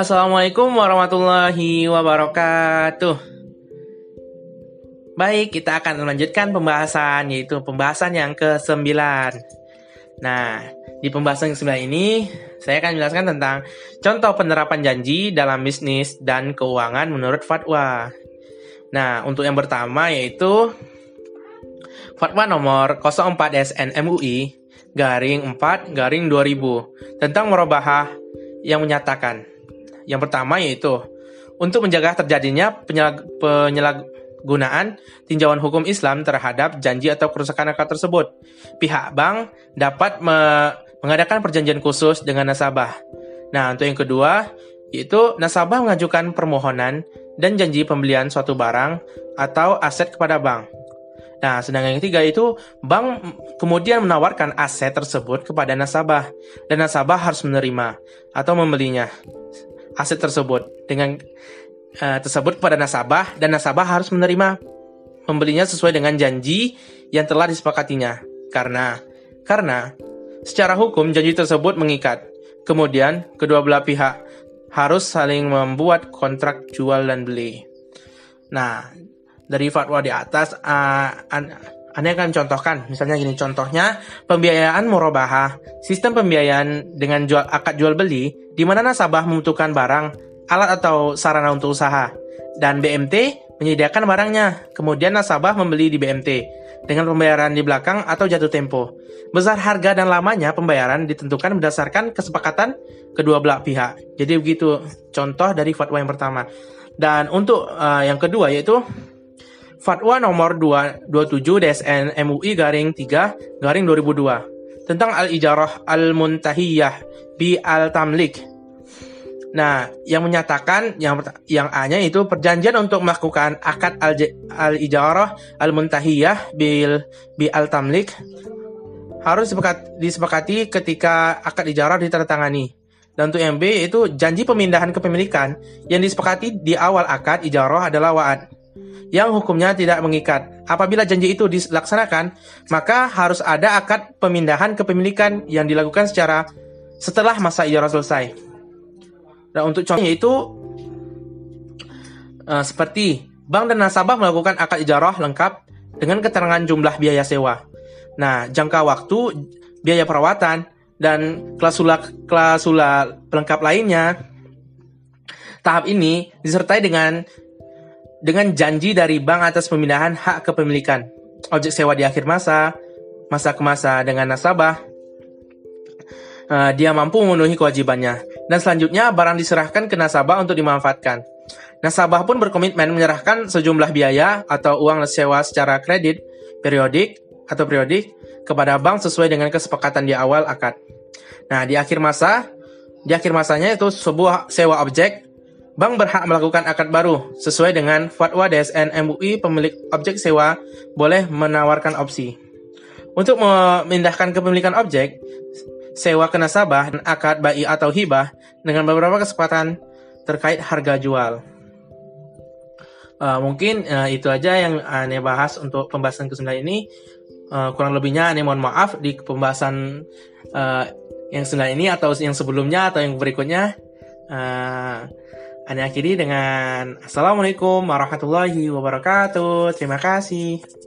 Assalamualaikum warahmatullahi wabarakatuh. Baik, kita akan melanjutkan pembahasan yaitu pembahasan yang ke-9. Nah, di pembahasan yang ke-9 ini saya akan menjelaskan tentang contoh penerapan janji dalam bisnis dan keuangan menurut fatwa. Nah, untuk yang pertama yaitu Fatwa nomor 04 SN MUI garing 4 garing 2000 tentang merubah yang menyatakan yang pertama yaitu untuk menjaga terjadinya penyalahgunaan tinjauan hukum Islam terhadap janji atau kerusakan akad tersebut. Pihak bank dapat me mengadakan perjanjian khusus dengan nasabah. Nah, untuk yang kedua, yaitu nasabah mengajukan permohonan dan janji pembelian suatu barang atau aset kepada bank. Nah, sedangkan yang ketiga itu bank kemudian menawarkan aset tersebut kepada nasabah dan nasabah harus menerima atau membelinya aset tersebut dengan uh, tersebut kepada nasabah dan nasabah harus menerima membelinya sesuai dengan janji yang telah disepakatinya. Karena karena secara hukum janji tersebut mengikat. Kemudian kedua belah pihak harus saling membuat kontrak jual dan beli. Nah, dari fatwa di atas uh, an Anda akan contohkan, misalnya gini contohnya pembiayaan murabahah, sistem pembiayaan dengan jual akad jual beli di mana nasabah membutuhkan barang, alat atau sarana untuk usaha dan BMT menyediakan barangnya. Kemudian nasabah membeli di BMT dengan pembayaran di belakang atau jatuh tempo. Besar harga dan lamanya pembayaran ditentukan berdasarkan kesepakatan kedua belah pihak. Jadi begitu contoh dari fatwa yang pertama. Dan untuk uh, yang kedua yaitu Fatwa nomor 227 DSN MUI garing 3 garing 2002 tentang al-ijarah al-muntahiyah bi al-tamlik. Nah, yang menyatakan yang yang A-nya itu perjanjian untuk melakukan akad al-ijarah al-muntahiyah bil bi al-tamlik harus disepakati ketika akad ijarah ditandatangani. Dan untuk yang B itu janji pemindahan kepemilikan yang disepakati di awal akad ijarah adalah wa'ad yang hukumnya tidak mengikat. Apabila janji itu dilaksanakan, maka harus ada akad pemindahan kepemilikan yang dilakukan secara setelah masa ijarah selesai. Dan untuk contohnya itu uh, seperti bank dan nasabah melakukan akad ijarah lengkap dengan keterangan jumlah biaya sewa. Nah, jangka waktu, biaya perawatan, dan klausula klausula pelengkap lainnya. Tahap ini disertai dengan dengan janji dari bank atas pemindahan hak kepemilikan objek sewa di akhir masa, masa ke masa dengan nasabah, uh, dia mampu memenuhi kewajibannya. Dan selanjutnya barang diserahkan ke nasabah untuk dimanfaatkan. Nasabah pun berkomitmen menyerahkan sejumlah biaya atau uang sewa secara kredit, periodik atau periodik kepada bank sesuai dengan kesepakatan di awal akad. Nah, di akhir masa, di akhir masanya itu sebuah sewa objek Bank berhak melakukan akad baru sesuai dengan fatwa DSN MUI pemilik objek sewa boleh menawarkan opsi. Untuk memindahkan kepemilikan objek, sewa ke nasabah akad bayi atau hibah dengan beberapa kesempatan terkait harga jual. Uh, mungkin uh, itu aja yang aneh bahas untuk pembahasan ke-9 ini. Uh, kurang lebihnya aneh mohon maaf di pembahasan uh, yang sembilan ini atau yang sebelumnya atau yang berikutnya. Uh, anda akhiri dengan Assalamualaikum warahmatullahi wabarakatuh. Terima kasih.